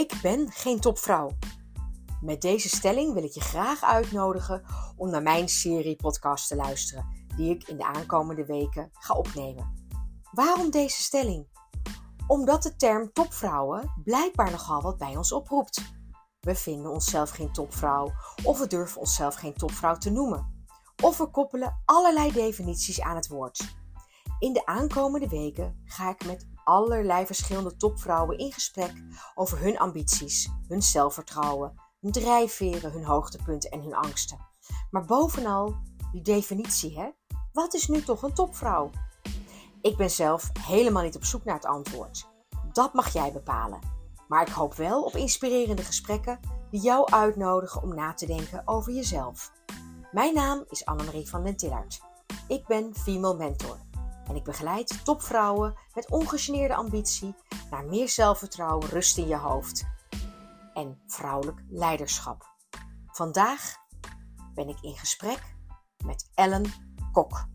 Ik ben geen topvrouw. Met deze stelling wil ik je graag uitnodigen om naar mijn serie podcast te luisteren, die ik in de aankomende weken ga opnemen. Waarom deze stelling? Omdat de term topvrouwen blijkbaar nogal wat bij ons oproept. We vinden onszelf geen topvrouw of we durven onszelf geen topvrouw te noemen. Of we koppelen allerlei definities aan het woord. In de aankomende weken ga ik met allerlei verschillende topvrouwen in gesprek over hun ambities, hun zelfvertrouwen, hun drijfveren, hun hoogtepunten en hun angsten. Maar bovenal die definitie, hè? Wat is nu toch een topvrouw? Ik ben zelf helemaal niet op zoek naar het antwoord. Dat mag jij bepalen. Maar ik hoop wel op inspirerende gesprekken die jou uitnodigen om na te denken over jezelf. Mijn naam is Annemarie van den Tillard. Ik ben Female Mentor en ik begeleid topvrouwen met ongegeneerde ambitie naar meer zelfvertrouwen, rust in je hoofd en vrouwelijk leiderschap. Vandaag ben ik in gesprek met Ellen Kok.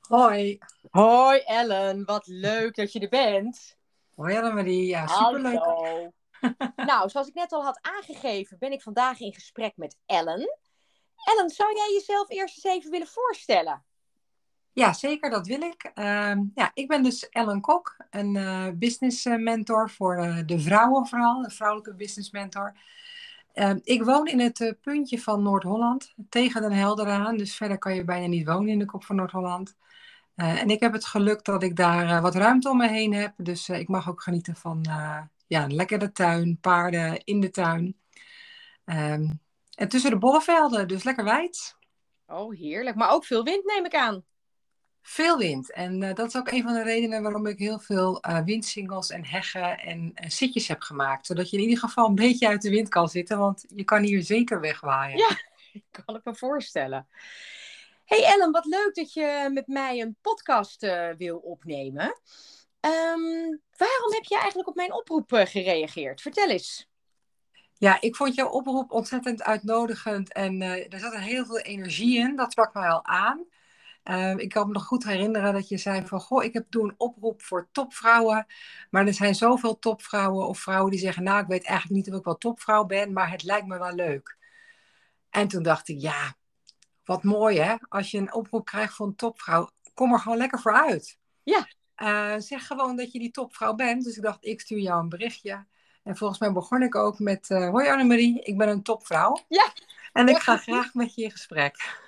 Hoi. Hoi Ellen, wat leuk dat je er bent. Hoi Annemarie, ja superleuk. Hallo. nou, zoals ik net al had aangegeven, ben ik vandaag in gesprek met Ellen. Ellen, zou jij jezelf eerst eens even willen voorstellen? Ja, zeker, dat wil ik. Ehm, ja, ik ben dus Ellen Kok, een uh, business mentor voor uh, de vrouwen vooral, een vrouwelijke business mentor. Ehm, ik woon in het puntje van Noord-Holland, tegen Den Helder aan, dus verder kan je bijna niet wonen in de kop van Noord-Holland. en ik heb het geluk dat ik daar wat ruimte om me heen heb, dus ik mag ook genieten van ja, lekker de tuin, paarden in de tuin. Um, en tussen de bollevelden, dus lekker wijd. Oh, heerlijk. Maar ook veel wind neem ik aan. Veel wind. En uh, dat is ook een van de redenen waarom ik heel veel uh, windsingels en heggen en uh, sitjes heb gemaakt. Zodat je in ieder geval een beetje uit de wind kan zitten, want je kan hier zeker wegwaaien. Ja, kan ik me voorstellen. Hey Ellen, wat leuk dat je met mij een podcast wil opnemen. Um, waarom heb je eigenlijk op mijn oproep gereageerd? Vertel eens. Ja, ik vond jouw oproep ontzettend uitnodigend en uh, er zat er heel veel energie in. Dat sprak mij al aan. Uh, ik kan me nog goed herinneren dat je zei van, goh, ik heb toen een oproep voor topvrouwen. Maar er zijn zoveel topvrouwen of vrouwen die zeggen, nou, ik weet eigenlijk niet of ik wel topvrouw ben, maar het lijkt me wel leuk. En toen dacht ik, ja, wat mooi hè, als je een oproep krijgt voor een topvrouw, kom er gewoon lekker voor uit. Ja. Uh, zeg gewoon dat je die topvrouw bent. Dus ik dacht, ik stuur jou een berichtje. En volgens mij begon ik ook met: uh, Hoi Annemarie, ik ben een topvrouw. Ja. En ik ga graag met je in gesprek.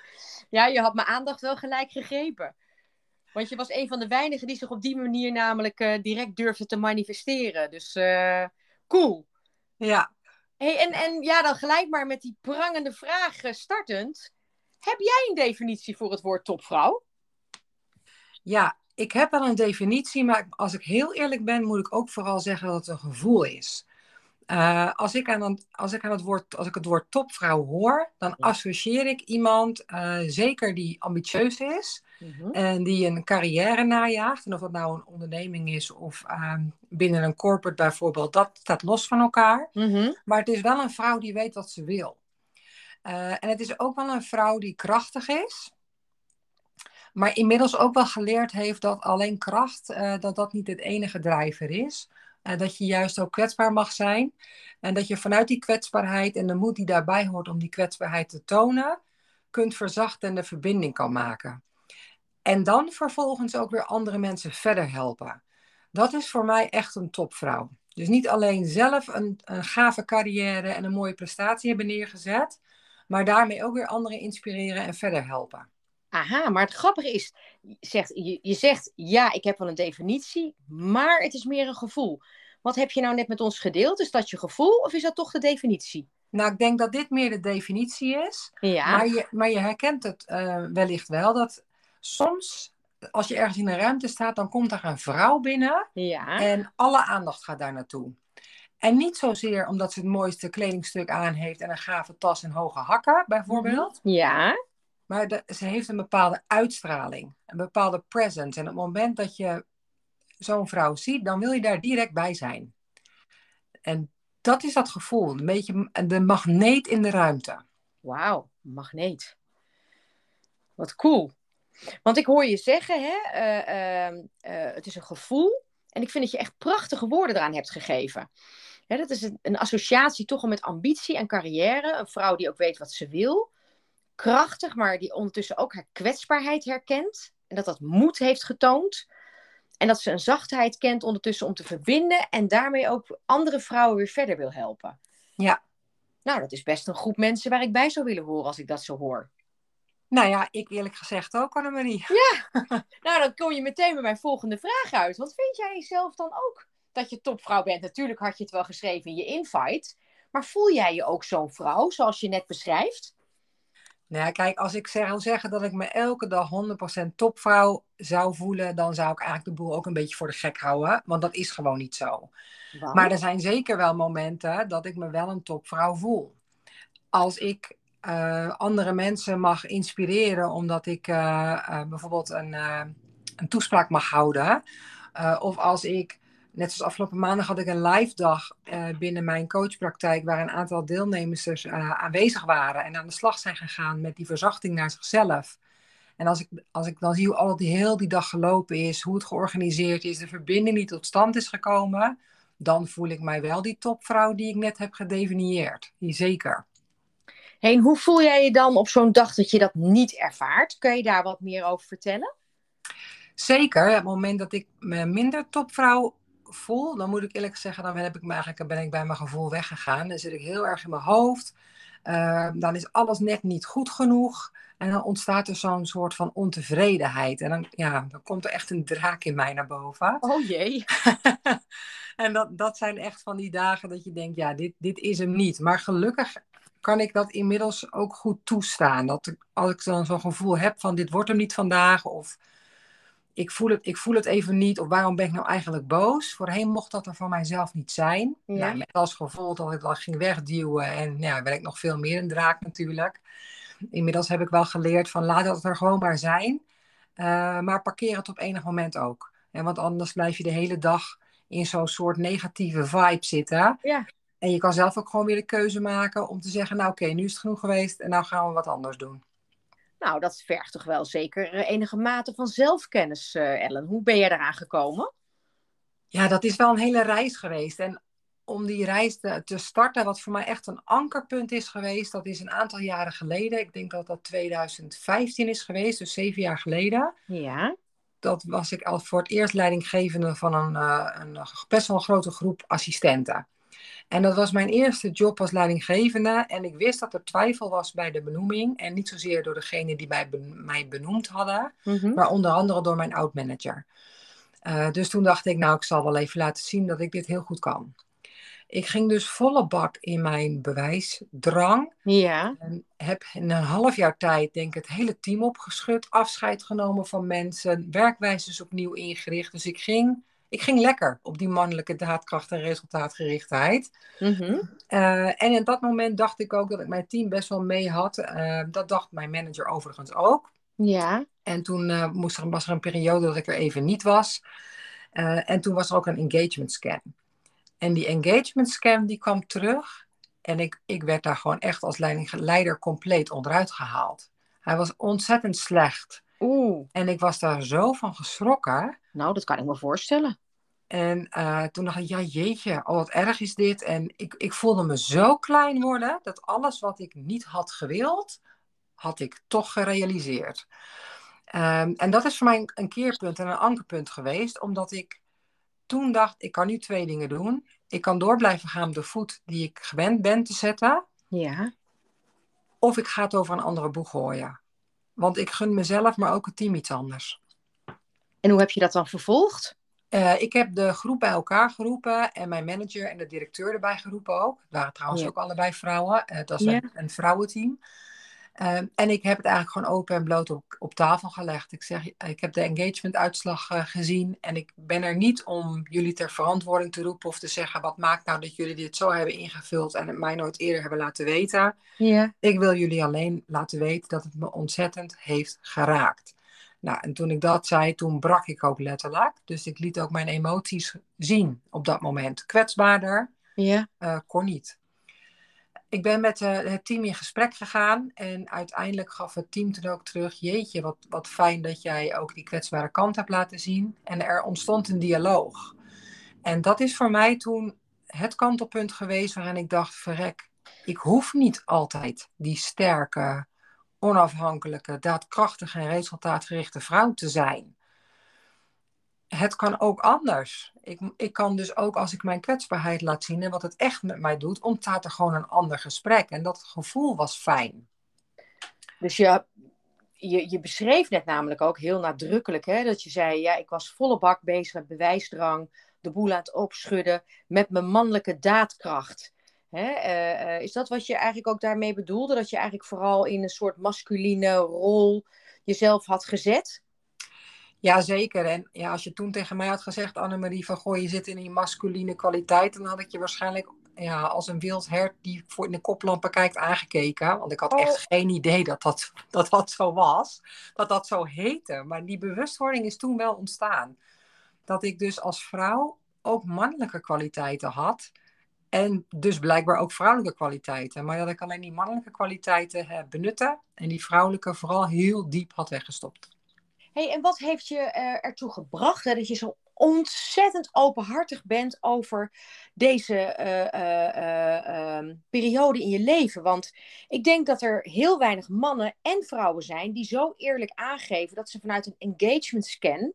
Ja, je had mijn aandacht wel gelijk gegrepen. Want je was een van de weinigen die zich op die manier namelijk uh, direct durfde te manifesteren. Dus uh, cool. Ja. Hey, en, en ja, dan gelijk maar met die prangende vraag startend. Heb jij een definitie voor het woord topvrouw? Ja, ik heb wel een definitie, maar als ik heel eerlijk ben, moet ik ook vooral zeggen dat het een gevoel is. Uh, als, ik aan, als, ik aan het woord, als ik het woord topvrouw hoor, dan associeer ik iemand, uh, zeker die ambitieus is mm-hmm. en die een carrière najaagt. En of dat nou een onderneming is of uh, binnen een corporate bijvoorbeeld, dat staat los van elkaar. Mm-hmm. Maar het is wel een vrouw die weet wat ze wil. Uh, en het is ook wel een vrouw die krachtig is maar inmiddels ook wel geleerd heeft dat alleen kracht, dat dat niet het enige drijver is. Dat je juist ook kwetsbaar mag zijn. En dat je vanuit die kwetsbaarheid en de moed die daarbij hoort om die kwetsbaarheid te tonen, kunt verzachten en de verbinding kan maken. En dan vervolgens ook weer andere mensen verder helpen. Dat is voor mij echt een topvrouw. Dus niet alleen zelf een, een gave carrière en een mooie prestatie hebben neergezet, maar daarmee ook weer anderen inspireren en verder helpen. Aha, maar het grappige is, zegt, je, je zegt ja, ik heb wel een definitie, maar het is meer een gevoel. Wat heb je nou net met ons gedeeld? Is dat je gevoel of is dat toch de definitie? Nou, ik denk dat dit meer de definitie is. Ja. Maar, je, maar je herkent het uh, wellicht wel dat soms, als je ergens in een ruimte staat, dan komt er een vrouw binnen ja. en alle aandacht gaat daar naartoe. En niet zozeer omdat ze het mooiste kledingstuk aan heeft en een gave tas en hoge hakken, bijvoorbeeld. Ja. Maar ze heeft een bepaalde uitstraling, een bepaalde presence. En op het moment dat je zo'n vrouw ziet, dan wil je daar direct bij zijn. En dat is dat gevoel, een beetje de magneet in de ruimte. Wauw, magneet. Wat cool. Want ik hoor je zeggen, hè, uh, uh, uh, het is een gevoel En ik vind dat je echt prachtige woorden eraan hebt gegeven. dat is een, een associatie toch al met ambitie en carrière. Een vrouw die ook weet wat ze wil. Krachtig, maar die ondertussen ook haar kwetsbaarheid herkent. En dat dat moed heeft getoond. En dat ze een zachtheid kent ondertussen om te verbinden. En daarmee ook andere vrouwen weer verder wil helpen. Ja. Nou, dat is best een groep mensen waar ik bij zou willen horen als ik dat zo hoor. Nou ja, ik eerlijk gezegd ook, Annemarie. Ja, nou dan kom je meteen bij mijn volgende vraag uit. Want vind jij jezelf dan ook dat je topvrouw bent? Natuurlijk had je het wel geschreven in je invite. Maar voel jij je ook zo'n vrouw, zoals je net beschrijft? Nou kijk, als ik zou zeggen dat ik me elke dag 100% topvrouw zou voelen, dan zou ik eigenlijk de boel ook een beetje voor de gek houden. Want dat is gewoon niet zo. Maar er zijn zeker wel momenten dat ik me wel een topvrouw voel. Als ik uh, andere mensen mag inspireren, omdat ik uh, uh, bijvoorbeeld een, een toespraak mag houden. of als ik, net zoals afgelopen maandag had ik een live dag binnen mijn coachpraktijk, waar een aantal deelnemers dus, aanwezig waren en aan de slag zijn gegaan met die verzachting naar zichzelf. En als ik, als ik dan zie hoe al die heel die dag gelopen is, hoe het georganiseerd is, de verbinding die tot stand is gekomen, dan voel ik mij wel die topvrouw die ik net heb gedefinieerd. Zeker. Hey, en hoe voel jij je dan op zo'n dag dat je dat niet ervaart? Kun je daar wat meer over vertellen? Zeker. Op het moment dat ik me minder topvrouw voel, dan moet ik eerlijk zeggen, dan heb ik me eigenlijk, ben ik bij mijn gevoel weggegaan. Dan zit ik heel erg in mijn hoofd. Uh, dan is alles net niet goed genoeg. En dan ontstaat er zo'n soort van ontevredenheid. En dan, ja, dan komt er echt een draak in mij naar boven. Oh jee. en dat, dat zijn echt van die dagen dat je denkt, ja, dit, dit is hem niet. Maar gelukkig kan ik dat inmiddels ook goed toestaan. Dat als ik dan zo'n gevoel heb van dit wordt hem niet vandaag of ik voel, het, ik voel het even niet of waarom ben ik nou eigenlijk boos. Voorheen mocht dat er voor mijzelf niet zijn. Ja. Nou, met als gevolg dat ik dat ging wegduwen en ja, werd ik nog veel meer een draak natuurlijk. Inmiddels heb ik wel geleerd van laat dat er gewoon maar zijn. Uh, maar parkeer het op enig moment ook. En want anders blijf je de hele dag in zo'n soort negatieve vibe zitten. Ja. En je kan zelf ook gewoon weer de keuze maken om te zeggen, nou oké, nu is het genoeg geweest en nou gaan we wat anders doen. Nou, dat vergt toch wel zeker enige mate van zelfkennis, uh, Ellen. Hoe ben jij daaraan gekomen? Ja, dat is wel een hele reis geweest. En om die reis te, te, starten, wat voor mij echt een ankerpunt is geweest, dat is een aantal jaren geleden. Ik denk dat dat 2015 is geweest, dus zeven jaar geleden. Ja. Dat was ik al voor het eerst leidinggevende van een, uh, een best wel een grote groep assistenten. En dat was mijn eerste job als leidinggevende. En ik wist dat er twijfel was bij de benoeming. En niet zozeer door degene die mij, mij benoemd hadden, Mhm. maar onder andere door mijn oud-manager. Uh, dus toen dacht ik, nou, ik zal wel even laten zien dat ik dit heel goed kan. Ik ging dus volle bak in mijn bewijsdrang. Ja. En heb in een half jaar tijd, denk ik, het hele team opgeschud. Afscheid genomen van mensen. Werkwijzes opnieuw ingericht. Dus ik ging ik ging lekker op die mannelijke daadkracht en resultaatgerichtheid. Mhm. Uh, en in dat moment dacht ik ook dat ik mijn team best wel mee had. Uh, dat dacht mijn manager overigens ook. Ja. En toen uh, moest er, was er een periode dat ik er even niet was. en toen was er ook een engagement scan. En die engagement scan die kwam terug. En ik, ik werd daar gewoon echt als leider compleet onderuit gehaald. Hij was ontzettend slecht. Oeh. En ik was daar zo van geschrokken. Nou, dat kan ik me voorstellen. En uh, toen dacht ik, ja jeetje, oh wat erg is dit. En ik, ik voelde me zo klein worden, dat alles wat ik niet had gewild, had ik toch gerealiseerd. Um, en dat is voor mij een keerpunt en een ankerpunt geweest, omdat ik toen dacht, ik kan nu twee dingen doen. Ik kan door blijven gaan op de voet die ik gewend ben te zetten. Ja. Of ik ga het over een andere boeg gooien. Want ik gun mezelf, maar ook het team iets anders. En hoe heb je dat dan vervolgd? Uh, ik heb de groep bij elkaar geroepen en mijn manager en de directeur erbij geroepen ook. Het waren trouwens Ja. ook allebei vrouwen. Uh, het was Ja. een, een vrouwenteam. Um, en ik heb het eigenlijk gewoon open en bloot op, op tafel gelegd. Ik zeg, ik heb de engagement-uitslag uh, gezien en ik ben er niet om jullie ter verantwoording te roepen of te zeggen wat maakt nou dat jullie dit zo hebben ingevuld en het mij nooit eerder hebben laten weten. Ja. Ik wil jullie alleen laten weten dat het me ontzettend heeft geraakt. Nou, en toen ik dat zei, toen brak ik ook letterlijk. Dus ik liet ook mijn emoties zien op dat moment. Kwetsbaarder Ja. uh, kon niet. Ik ben met uh, het team in gesprek gegaan en uiteindelijk gaf het team toen ook terug: Jeetje, wat, wat fijn dat jij ook die kwetsbare kant hebt laten zien. En er ontstond een dialoog. En dat is voor mij toen het kantelpunt geweest waarin ik dacht, verrek, ik hoef niet altijd die sterke, onafhankelijke, daadkrachtige en resultaatgerichte vrouw te zijn. Het kan ook anders. Ik, ik kan dus ook als ik mijn kwetsbaarheid laat zien en wat het echt met mij doet, ontstaat er gewoon een ander gesprek. En dat gevoel was fijn. Dus je, je, je beschreef net namelijk ook heel nadrukkelijk hè, dat je zei: ja, ik was volle bak bezig met bewijsdrang, de boel aan het opschudden met mijn mannelijke daadkracht. Hè? Eh, eh, is dat wat je eigenlijk ook daarmee bedoelde? Dat je eigenlijk vooral in een soort masculine rol jezelf had gezet? Ja, zeker. En ja, als je toen tegen mij had gezegd, Annemarie, van goh, je zit in die masculine kwaliteit, dan had ik je waarschijnlijk ja, als een wild hert die voor in de koplampen kijkt aangekeken. Want ik had echt oh. geen idee dat dat, dat dat zo was. Dat dat zo heette. Maar die bewustwording is toen wel ontstaan. Dat ik dus als vrouw ook mannelijke kwaliteiten had. En dus blijkbaar ook vrouwelijke kwaliteiten. Maar dat ik alleen die mannelijke kwaliteiten heb benutten. En die vrouwelijke vooral heel diep had weggestopt. Hey, en wat heeft je ertoe gebracht dat je zo ontzettend openhartig bent over deze uh, uh, uh, periode in je leven. Want ik denk dat er heel weinig mannen en vrouwen zijn die zo eerlijk aangeven dat ze vanuit een engagement scan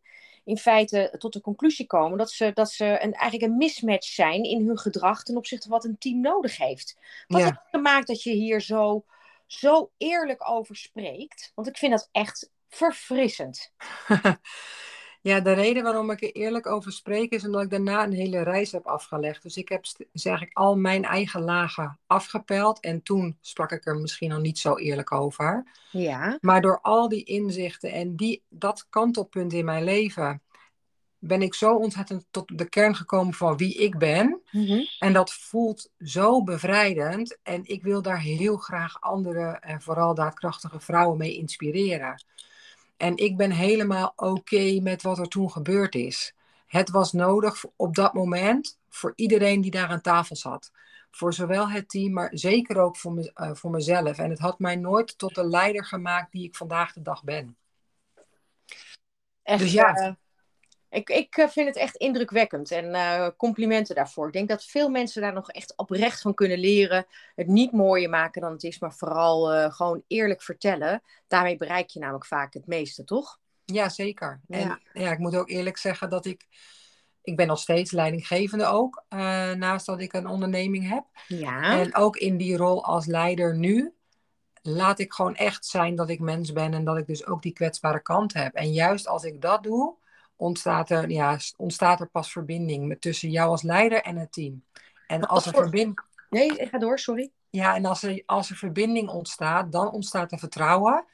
in feite tot de conclusie komen dat ze, dat ze een, eigenlijk een mismatch zijn in hun gedrag ten opzichte van wat een team nodig heeft. Wat heeft gemaakt dat je hier zo, zo eerlijk over spreekt? Want ik vind dat echt verfrissend. Ja, de reden waarom ik er eerlijk over spreek is omdat ik daarna een hele reis heb afgelegd. Dus ik heb zeg ik al mijn eigen lagen afgepeld en toen sprak ik er misschien nog niet zo eerlijk over. Ja. Maar door al die inzichten en die, dat kantelpunt in mijn leven ben ik zo ontzettend tot de kern gekomen van wie ik ben. Mhm. En dat voelt zo bevrijdend. En ik wil daar heel graag andere en vooral daadkrachtige vrouwen mee inspireren. En ik ben helemaal oké met wat er toen gebeurd is. Het was nodig op dat moment voor iedereen die daar aan tafel zat. Voor zowel het team, maar zeker ook voor, me, uh, voor mezelf. En het had mij nooit tot de leider gemaakt die ik vandaag de dag ben. Echt, dus ja. Uh, ik, ik eh, vind het echt indrukwekkend en uh, complimenten daarvoor. Ik denk dat veel mensen daar nog echt oprecht van kunnen leren. Het niet mooier maken dan het is, maar vooral uh, gewoon eerlijk vertellen. Daarmee bereik je namelijk vaak het meeste, toch? Ja, zeker. Ja. En ja, ik moet ook eerlijk zeggen dat ik... Ik ben nog steeds leidinggevende ook, naast dat ik een onderneming heb. Ja. En ook in die rol als leider nu laat ik gewoon echt zijn dat ik mens ben en dat ik dus ook die kwetsbare kant heb. En juist als ik dat doe, ontstaat er, ja, ontstaat er pas verbinding met, tussen jou als leider en het team. En als er verbinding. Nee, ik ga door, sorry. Ja, en als er, als er verbinding ontstaat, dan ontstaat er vertrouwen.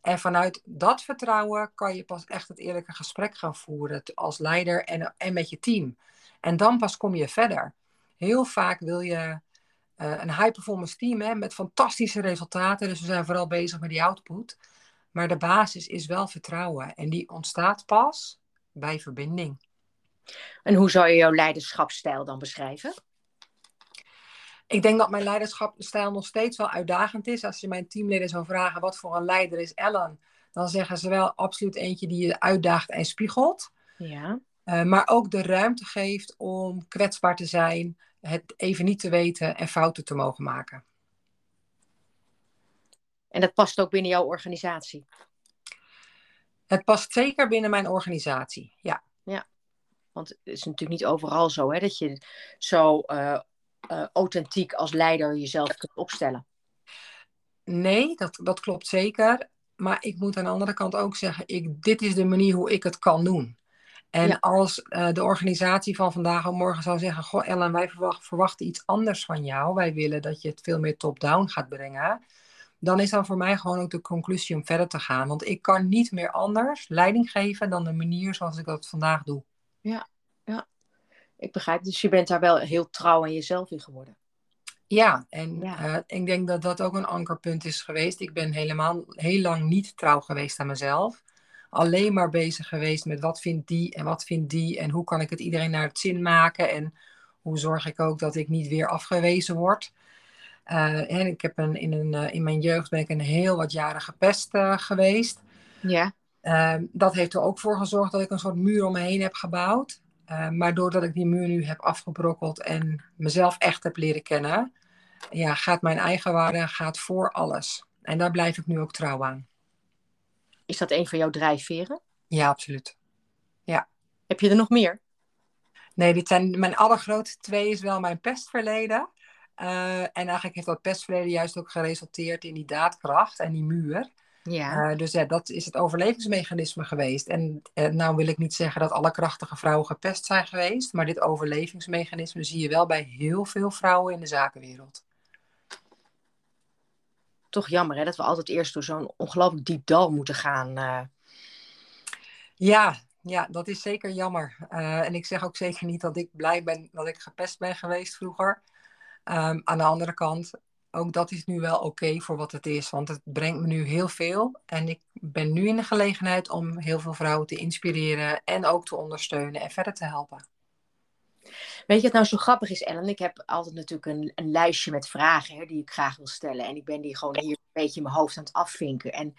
En vanuit dat vertrouwen kan je pas echt het eerlijke gesprek gaan voeren als leider en, en met je team. En dan pas kom je verder. Heel vaak wil je uh, een high performance team hè, met fantastische resultaten. Dus we zijn vooral bezig met die output. Maar de basis is wel vertrouwen. En die ontstaat pas bij verbinding. En hoe zou je jouw leiderschapsstijl dan beschrijven? Ik denk dat mijn leiderschapsstijl nog steeds wel uitdagend is. Als je mijn teamleden zou vragen wat voor een leider is Ellen, dan zeggen ze wel absoluut eentje die je uitdaagt en spiegelt. Ja. Uh, maar ook de ruimte geeft om kwetsbaar te zijn, het even niet te weten en fouten te mogen maken. En dat past ook binnen jouw organisatie? Het past zeker binnen mijn organisatie, ja. Ja, want het is natuurlijk niet overal zo hè, dat je zo uh, uh, authentiek als leider jezelf kunt opstellen. Nee, dat, dat klopt zeker. Maar ik moet aan de andere kant ook zeggen, ik, dit is de manier hoe ik het kan doen. En ja. als uh, de organisatie van vandaag of morgen zou zeggen: Goh, Ellen, wij verwachten, verwachten iets anders van jou. Wij willen dat je het veel meer top-down gaat brengen dan is dan voor mij gewoon ook de conclusie om verder te gaan. Want ik kan niet meer anders leiding geven dan de manier zoals ik dat vandaag doe. Ja, ja. Ik begrijp. Dus je bent daar wel heel trouw aan jezelf in geworden. Ja, en ja. Uh, ik denk dat dat ook een ankerpunt is geweest. Ik ben helemaal heel lang niet trouw geweest aan mezelf. Alleen maar bezig geweest met wat vindt die en wat vindt die en hoe kan ik het iedereen naar het zin maken en hoe zorg ik ook dat ik niet weer afgewezen word. Uh, en ik heb een, in, een, uh, in mijn jeugd ben ik een heel wat jaren gepest uh, geweest. Ja. Ehm, dat heeft er ook voor gezorgd dat ik een soort muur om me heen heb gebouwd. Uh, maar doordat ik die muur nu heb afgebrokkeld en mezelf echt heb leren kennen, ja, gaat mijn eigen waarde gaat voor alles. En daar blijf ik nu ook trouw aan. Is dat een van jouw drijfveren? Ja, absoluut. Ja. Heb je er nog meer? Nee, dit zijn mijn allergrootste twee is wel mijn pestverleden. Uh, en eigenlijk heeft dat pestverleden juist ook geresulteerd in die daadkracht en die muur. Ja. Uh, dus ja, dat is het overlevingsmechanisme geweest. En uh, nou wil ik niet zeggen dat alle krachtige vrouwen gepest zijn geweest, maar dit overlevingsmechanisme zie je wel bij heel veel vrouwen in de zakenwereld. Toch jammer hè, dat we altijd eerst door zo'n ongelooflijk diep dal moeten gaan. Ja, ja, dat is zeker jammer. en ik zeg ook zeker niet dat ik blij ben dat ik gepest ben geweest vroeger. Um, aan de andere kant, ook dat is nu wel oké voor wat het is. Want het brengt me nu heel veel. En ik ben nu in de gelegenheid om heel veel vrouwen te inspireren en ook te ondersteunen en verder te helpen. Weet je wat nou zo grappig is, Ellen? Ik heb altijd natuurlijk een, een lijstje met vragen hè, die ik graag wil stellen. En ik ben die gewoon hier een beetje in mijn hoofd aan het afvinken. En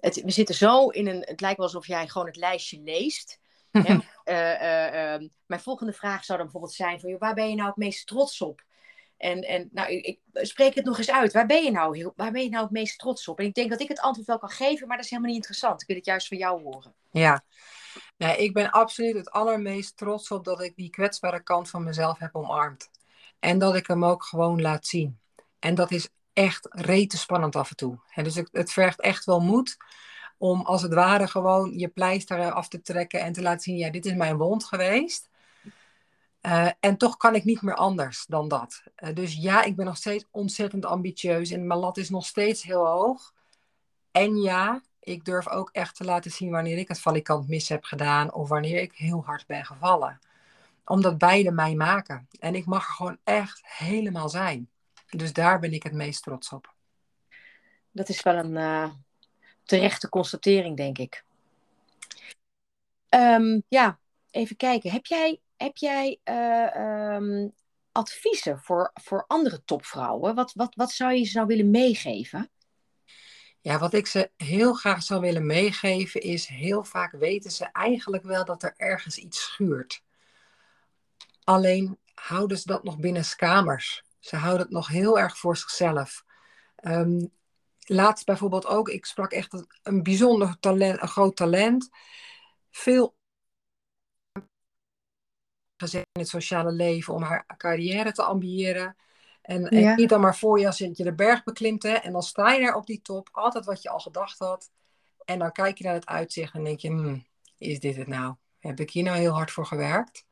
het, we zitten zo in een. Het lijkt wel alsof jij gewoon het lijstje leest. uh, uh, uh, mijn volgende vraag zou dan bijvoorbeeld zijn: van, joh, waar ben je nou het meest trots op? En, en nou, ik, spreek het nog eens uit. Waar ben, je nou heel, waar ben je nou het meest trots op? En ik denk dat ik het antwoord wel kan geven, maar dat is helemaal niet interessant. Ik wil het juist van jou horen. Ja, nee, ik ben absoluut het allermeest trots op dat ik die kwetsbare kant van mezelf heb omarmd. En dat ik hem ook gewoon laat zien. En dat is echt rete spannend af en toe. En dus het, het vergt echt wel moed om als het ware gewoon je pleister af te trekken en te laten zien, ja, dit is mijn wond geweest. Uh, en toch kan ik niet meer anders dan dat. Uh, dus ja, ik ben nog steeds ontzettend ambitieus en mijn lat is nog steeds heel hoog. En ja, ik durf ook echt te laten zien wanneer ik het valikant mis heb gedaan of wanneer ik heel hard ben gevallen. Omdat beide mij maken. En ik mag er gewoon echt helemaal zijn. Dus daar ben ik het meest trots op. Dat is wel een uh, terechte constatering, denk ik. Um, ja, even kijken. Heb jij heb jij uh, um, adviezen voor, voor andere topvrouwen? Wat, wat, wat zou je ze nou willen meegeven? Ja, wat ik ze heel graag zou willen meegeven is, heel vaak weten ze eigenlijk wel dat er ergens iets schuurt. Alleen houden ze dat nog binnen kamers. Ze houden het nog heel erg voor zichzelf. Um, laatst bijvoorbeeld ook, ik sprak echt een bijzonder talent, een groot talent. Veel gezet in het sociale leven om haar carrière te ambiëren. En, en niet dan maar voor je als je de berg beklimt hè, en dan sta je daar op die top, altijd wat je al gedacht had. En dan kijk je naar het uitzicht en denk je, hmm, is dit het nou? Heb ik hier nou heel hard voor gewerkt?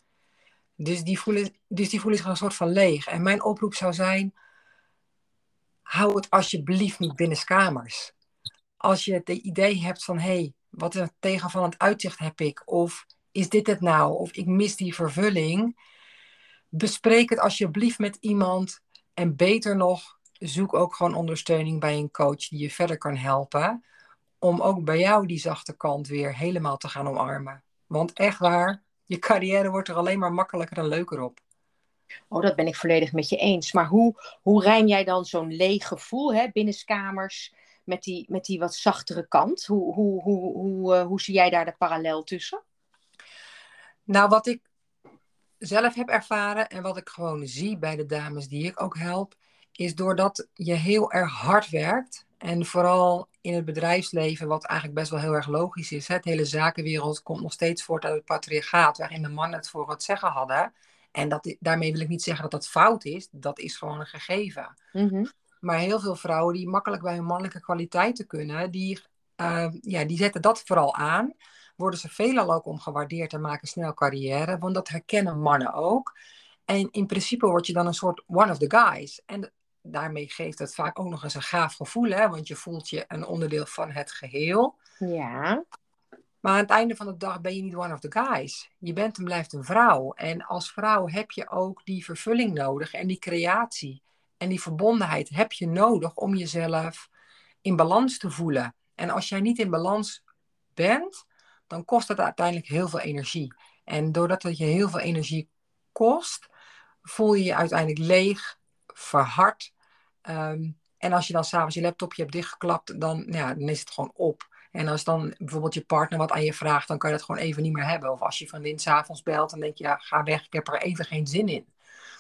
Dus die voelen, dus die voelen zich een soort van leeg. En mijn oproep zou zijn, hou het alsjeblieft niet binnen kamers. Als je het idee hebt van, hé, hey, wat een tegenvallend uitzicht heb ik, of is dit het nou? Of ik mis die vervulling. Bespreek het alsjeblieft met iemand. En beter nog, zoek ook gewoon ondersteuning bij een coach die je verder kan helpen. Om ook bij jou die zachte kant weer helemaal te gaan omarmen. Want echt waar, je carrière wordt er alleen maar makkelijker en leuker op. Oh, dat ben ik volledig met je eens. Maar hoe, hoe rijm jij dan zo'n leeg gevoel hè, binnenskamers met die, met die wat zachtere kant? Hoe, hoe, hoe, hoe, uh, hoe zie jij daar de parallel tussen? Nou, wat ik zelf heb ervaren en wat ik gewoon zie bij de dames die ik ook help, is doordat je heel erg hard werkt. En vooral in het bedrijfsleven, wat eigenlijk best wel heel erg logisch is. Hè? Het hele zakenwereld komt nog steeds voort uit het patriarchaat, waarin de mannen het voor het zeggen hadden. En dat, daarmee wil ik niet zeggen dat dat fout is. Dat is gewoon een gegeven. Mhm. Maar heel veel vrouwen die makkelijk bij hun mannelijke kwaliteiten kunnen, die, uh, ja, die zetten dat vooral aan worden ze veelal ook om gewaardeerd en maken snel carrière. Want dat herkennen mannen ook. En in principe word je dan een soort one of the guys. En daarmee geeft het vaak ook nog eens een gaaf gevoel, hè? want je voelt je een onderdeel van het geheel. Ja. Maar aan het einde van de dag ben je niet one of the guys. Je bent en blijft een vrouw. En als vrouw heb je ook die vervulling nodig en die creatie. En die verbondenheid heb je nodig om jezelf in balans te voelen. En als jij niet in balans bent, dan kost het uiteindelijk heel veel energie. En doordat het je heel veel energie kost, voel je je uiteindelijk leeg, verhard. Um, en als je dan s'avonds je laptopje hebt dichtgeklapt, dan, ja, dan is het gewoon op. En als dan bijvoorbeeld je partner wat aan je vraagt, dan kan je dat gewoon even niet meer hebben. Of als je vriendin s'avonds belt, dan denk je, ja, ga weg, ik heb er even geen zin in.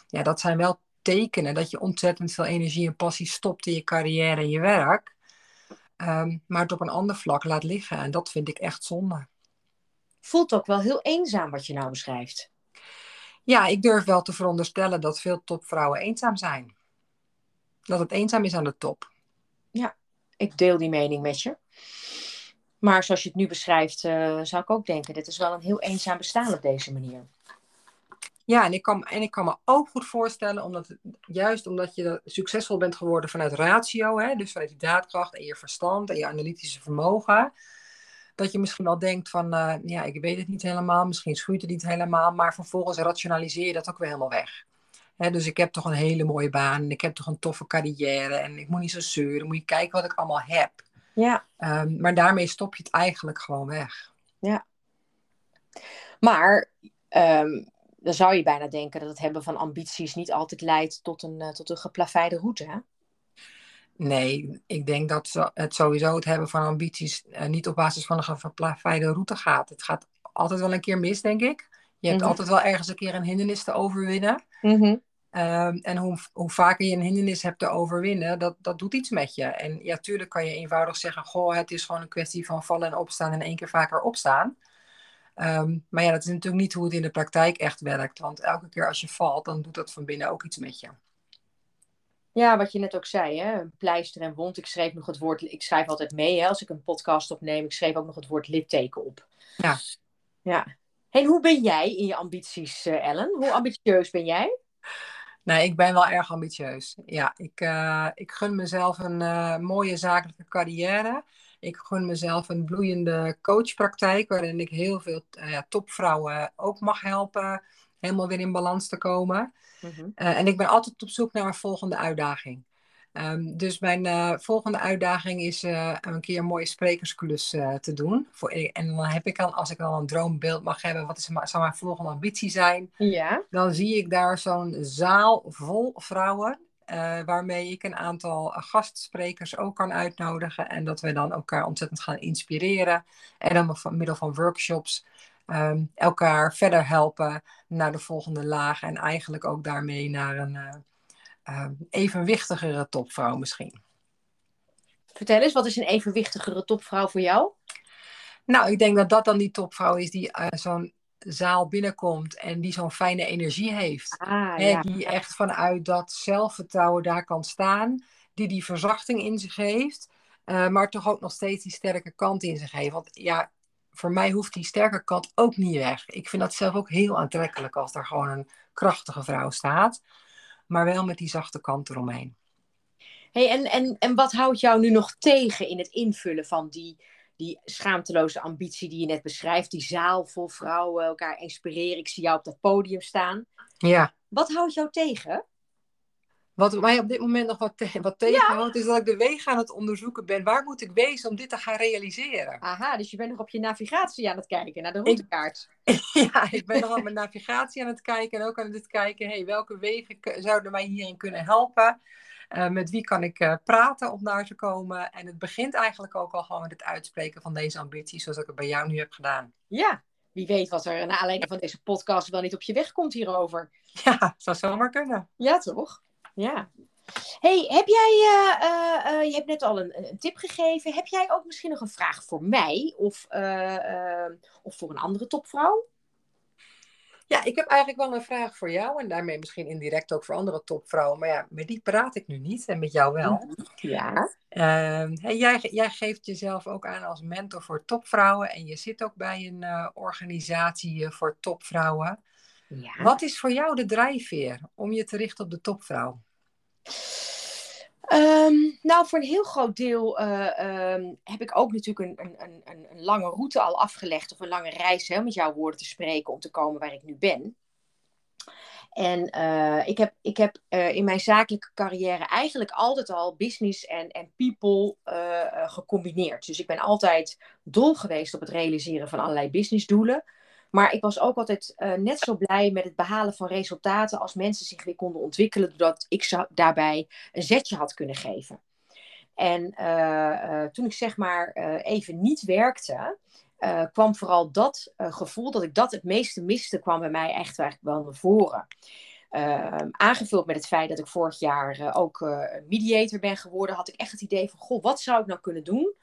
Ja, dat zijn wel tekenen dat je ontzettend veel energie en passie stopt in je carrière en je werk. Ehm, maar het op een ander vlak laat liggen. En dat vind ik echt zonde. Voelt ook wel heel eenzaam wat je nou beschrijft. Ja, ik durf wel te veronderstellen dat veel topvrouwen eenzaam zijn. Dat het eenzaam is aan de top. Ja, ik deel die mening met je. Maar zoals je het nu beschrijft, uh, zou ik ook denken, dit is wel een heel eenzaam bestaan op deze manier. Ja, en ik kan, en ik kan me ook goed voorstellen, omdat juist omdat je succesvol bent geworden vanuit ratio, hè, dus vanuit je daadkracht en je verstand en je analytische vermogen, dat je misschien wel denkt van, uh, ja, ik weet het niet helemaal, misschien schuurt het niet helemaal, maar vervolgens rationaliseer je dat ook weer helemaal weg. Hè, dus ik heb toch een hele mooie baan en ik heb toch een toffe carrière en ik moet niet zo zeuren, moet je kijken wat ik allemaal heb. Ja. Um, maar daarmee stop je het eigenlijk gewoon weg. Ja. Maar um, dan zou je bijna denken dat het hebben van ambities niet altijd leidt tot een, uh, tot een geplaveide route. Hè? Nee, ik denk dat het sowieso het hebben van ambities uh, niet op basis van een geplaveide route gaat. Het gaat altijd wel een keer mis, denk ik. Je hebt mm -hmm. altijd wel ergens een keer een hindernis te overwinnen. Mm -hmm. um, en hoe, hoe vaker je een hindernis hebt te overwinnen, dat, dat doet iets met je. En ja, tuurlijk kan je eenvoudig zeggen: Goh, het is gewoon een kwestie van vallen en opstaan en één keer vaker opstaan. Um, maar ja, dat is natuurlijk niet hoe het in de praktijk echt werkt. Want elke keer als je valt, dan doet dat van binnen ook iets met je. Ja, wat je net ook zei, hè? pleister en wond. Ik schreef nog het woord, ik schrijf altijd mee hè? als ik een podcast opneem. Ik schreef ook nog het woord litteken op. Ja. Ja. En hoe ben jij in je ambities, uh, Ellen? Hoe ambitieus ben jij? Nee, ik ben wel erg ambitieus. Ja, ik, uh, ik gun mezelf een uh, mooie zakelijke carrière. Ik gun mezelf een bloeiende coachpraktijk, waarin ik heel veel uh, ja, topvrouwen ook mag helpen helemaal weer in balans te komen. Mm-hmm. Uh, en ik ben altijd op zoek naar een volgende uitdaging. Um, dus mijn uh, volgende uitdaging is uh, een keer een mooie sprekersklus te doen. Voor, en dan heb ik al, als ik al een droombeeld mag hebben, wat is, zou mijn volgende ambitie zijn? Ja. Dan zie ik daar zo'n zaal vol vrouwen waarmee ik een aantal gastsprekers ook kan uitnodigen. En dat we dan elkaar ontzettend gaan inspireren. En dan door middel van workshops um, elkaar verder helpen naar de volgende laag. En eigenlijk ook daarmee naar een uh, uh, evenwichtigere topvrouw misschien. Vertel eens, wat is een evenwichtigere topvrouw voor jou? Nou, ik denk dat dat dan die topvrouw is die zo'n zaal binnenkomt en die zo'n fijne energie heeft. Ah, ja. Die echt vanuit dat zelfvertrouwen daar kan staan. Die die verzachting in zich heeft. Uh, maar toch ook nog steeds die sterke kant in zich heeft. Want ja, voor mij hoeft die sterke kant ook niet weg. Ik vind dat zelf ook heel aantrekkelijk als er gewoon een krachtige vrouw staat. Maar wel met die zachte kant eromheen. Hey, en, en, en wat houdt jou nu nog tegen in het invullen van die die schaamteloze ambitie die je net beschrijft, die zaal vol vrouwen, elkaar inspireren. Ik zie jou op dat podium staan. Ja. Wat houdt jou tegen? Wat mij op dit moment nog wat, te wat tegenhoudt, ja. is dat ik de wegen aan het onderzoeken ben. Waar moet ik wezen om dit te gaan realiseren? Aha, dus je bent nog op je navigatie aan het kijken, naar de routekaart. Ik, ja, ik ben nog op mijn navigatie aan het kijken en ook aan het kijken, hey, welke wegen zouden mij hierin kunnen helpen? Uh, met wie kan ik uh, praten om daar te komen? En het begint eigenlijk ook al gewoon met het uitspreken van deze ambitie, zoals ik het bij jou nu heb gedaan. Ja, wie weet wat er naar aanleiding van deze podcast wel niet op je weg komt hierover. Ja, zou zomaar kunnen. Ja, toch? Ja. Hey, heb jij, uh, je hebt net al een, een, tip gegeven. Heb jij ook misschien nog een vraag voor mij of, of voor een andere topvrouw? Ja, ik heb eigenlijk wel een vraag voor jou en daarmee misschien indirect ook voor andere topvrouwen. Maar ja, met die praat ik nu niet en met jou wel. Ja. Uh, hey, jij, jij geeft jezelf ook aan als mentor voor topvrouwen en je zit ook bij een organisatie voor topvrouwen. Ja. Wat is voor jou de drijfveer om je te richten op de topvrouw? Um, nou, voor een heel groot deel uh, um, heb ik ook natuurlijk een, een, een, een, lange route al afgelegd. Of een lange reis, hè, met jouw woorden te spreken, om te komen waar ik nu ben. En uh, ik heb, ik heb uh, in mijn zakelijke carrière eigenlijk altijd al business en, en people gecombineerd. Dus ik ben altijd dol geweest op het realiseren van allerlei businessdoelen. Maar ik was ook altijd uh, net zo blij met het behalen van resultaten als mensen zich weer konden ontwikkelen, doordat ik daarbij een zetje had kunnen geven. En toen ik zeg maar even niet werkte, kwam vooral dat gevoel dat ik dat het meeste miste, kwam bij mij echt eigenlijk wel naar voren. Ehm, aangevuld met het feit dat ik vorig jaar ook mediator ben geworden, had ik echt het idee van: goh, wat zou ik nou kunnen doen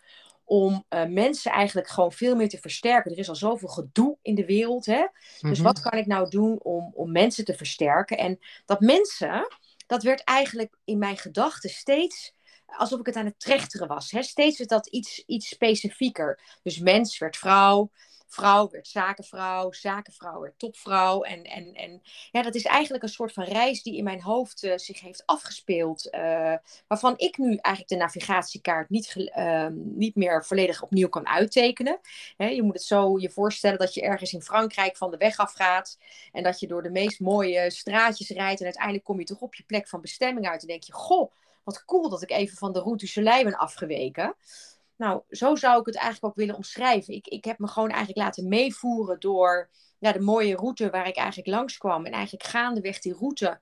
om uh, mensen eigenlijk gewoon veel meer te versterken? Er is al zoveel gedoe in de wereld, hè? Dus mhm. wat kan ik nou doen om, om mensen te versterken? En dat mensen, dat werd eigenlijk in mijn gedachten steeds alsof ik het aan het trechteren was. Hè? Steeds werd dat iets, iets specifieker. Dus mens werd vrouw, vrouw werd zakenvrouw, zakenvrouw werd topvrouw. En, en, en ja, dat is eigenlijk een soort van reis die in mijn hoofd uh, zich heeft afgespeeld. Uh, waarvan ik nu eigenlijk de navigatiekaart niet, uh, niet meer volledig opnieuw kan uittekenen. je moet het zo je voorstellen dat je ergens in Frankrijk van de weg afgaat. En dat je door de meest mooie straatjes rijdt. En uiteindelijk kom je toch op je plek van bestemming uit. En denk je, goh, wat cool dat ik even van de Route du ben afgeweken. Nou, zo zou ik het eigenlijk ook willen omschrijven. Ik, ik heb me gewoon eigenlijk laten meevoeren door ja, de mooie route waar ik eigenlijk langskwam. En eigenlijk gaandeweg die route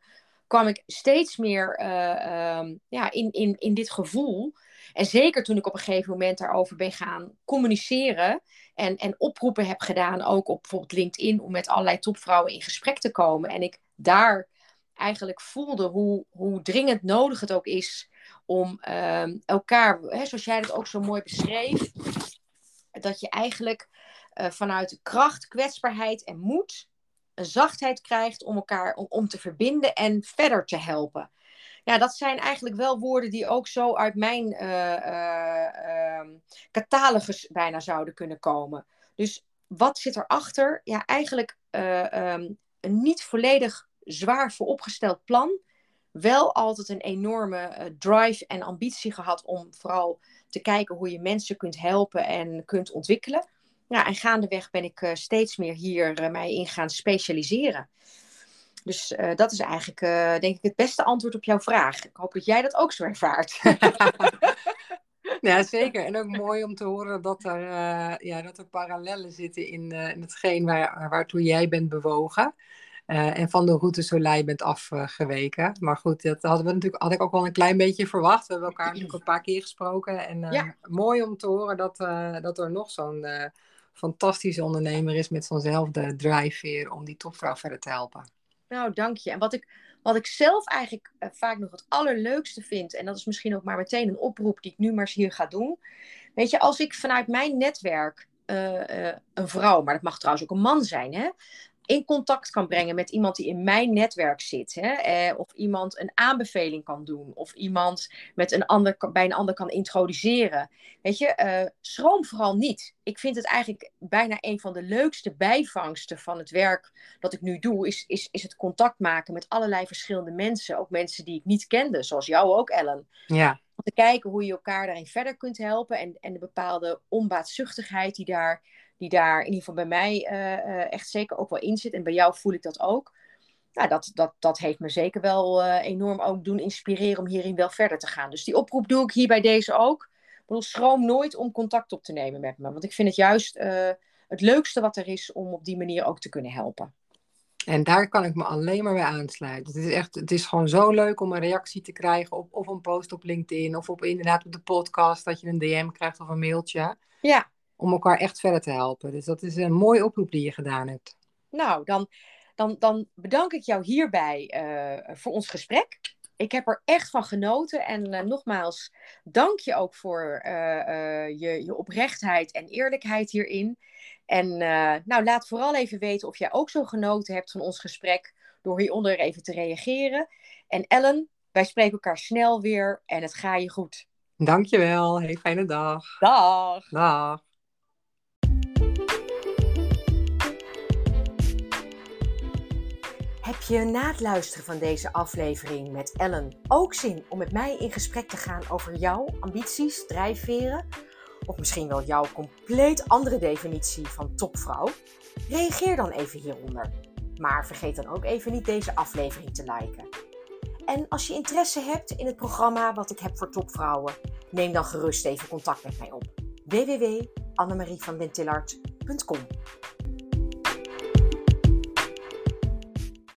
kwam ik steeds meer uh, ja, in, in, in dit gevoel. En zeker toen ik op een gegeven moment daarover ben gaan communiceren en, en oproepen heb gedaan, ook op bijvoorbeeld LinkedIn, om met allerlei topvrouwen in gesprek te komen. En ik daar eigenlijk voelde hoe, hoe dringend nodig het ook is om ehm, elkaar, hè, zoals jij het ook zo mooi beschreef, dat je eigenlijk uh, vanuit kracht, kwetsbaarheid en moed een zachtheid krijgt om elkaar om, om te verbinden en verder te helpen. Ja, dat zijn eigenlijk wel woorden die ook zo uit mijn uh, catalogus bijna zouden kunnen komen. Dus wat zit erachter? Ja, eigenlijk ehm, een niet volledig zwaar vooropgesteld plan wel altijd een enorme eh, drive en ambitie gehad om vooral te kijken hoe je mensen kunt helpen en kunt ontwikkelen. Ja, en gaandeweg ben ik uh, steeds meer hier uh, mij in gaan specialiseren. Dus dat is eigenlijk, denk ik, het beste antwoord op jouw vraag. Ik hoop dat jij dat ook zo ervaart. ja, zeker. En ook mooi om te horen dat er, ja, dat er parallellen zitten in, in hetgeen waar, waartoe jij bent bewogen. Uh, en van de route Soleil bent afgeweken. maar goed, dat hadden we natuurlijk, had ik ook wel een klein beetje verwacht. We hebben elkaar natuurlijk een paar keer gesproken. En uh, mooi om te horen dat, uh, dat er nog zo'n fantastische ondernemer is met zo'nzelfde drijfveer om die topvrouw verder te helpen. Nou, dank je. En wat ik, wat ik zelf eigenlijk vaak nog het allerleukste vind, en dat is misschien ook maar meteen een oproep die ik nu maar eens hier ga doen. Weet je, als ik vanuit mijn netwerk een vrouw, maar dat mag trouwens ook een man zijn, hè, in contact kan brengen met iemand die in mijn netwerk zit. Hè? Eh, of iemand een aanbeveling kan doen. Of iemand met een ander, bij een ander kan introduceren. Weet je, uh, schroom vooral niet. Ik vind het eigenlijk bijna een van de leukste bijvangsten van het werk dat ik nu doe. Is, is, is het contact maken met allerlei verschillende mensen. Ook mensen die ik niet kende. Zoals jou ook, Ellen. Ja. Om te kijken hoe je elkaar daarin verder kunt helpen. En, en de bepaalde onbaatzuchtigheid die daar die daar in ieder geval bij mij eh, eh, echt zeker ook wel in zit. En bij jou voel ik dat ook. Nou, dat, dat, dat heeft me zeker wel uh, enorm ook doen inspireren om hierin wel verder te gaan. Dus die oproep doe ik hier bij deze ook. Ik bedoel, schroom nooit om contact op te nemen met me. Want ik vind het juist het leukste wat er is om op die manier ook te kunnen helpen. En daar kan ik me alleen maar bij aansluiten. Het is, echt, het is gewoon zo leuk om een reactie te krijgen op of een post op LinkedIn of op inderdaad op de podcast dat je een DM krijgt of een mailtje. Ja om elkaar echt verder te helpen. Dus dat is een mooie oproep die je gedaan hebt. Nou, dan, dan, dan bedank ik jou hierbij uh, voor ons gesprek. Ik heb er echt van genoten. En uh, nogmaals, dank je ook voor uh, je, je oprechtheid en eerlijkheid hierin. En nou, laat vooral even weten of jij ook zo genoten hebt van ons gesprek. Door hieronder even te reageren. En Ellen, wij spreken elkaar snel weer en het ga je goed. Dankjewel. Heel fijne dag. Dag. Dag. Heb je na het luisteren van deze aflevering met Ellen ook zin om met mij in gesprek te gaan over jouw ambities, drijfveren? Of misschien wel jouw compleet andere definitie van topvrouw? Reageer dan even hieronder. Maar vergeet dan ook even niet deze aflevering te liken. En als je interesse hebt in het programma wat ik heb voor topvrouwen, neem dan gerust even contact met mij op. www.annemarievandentillart.com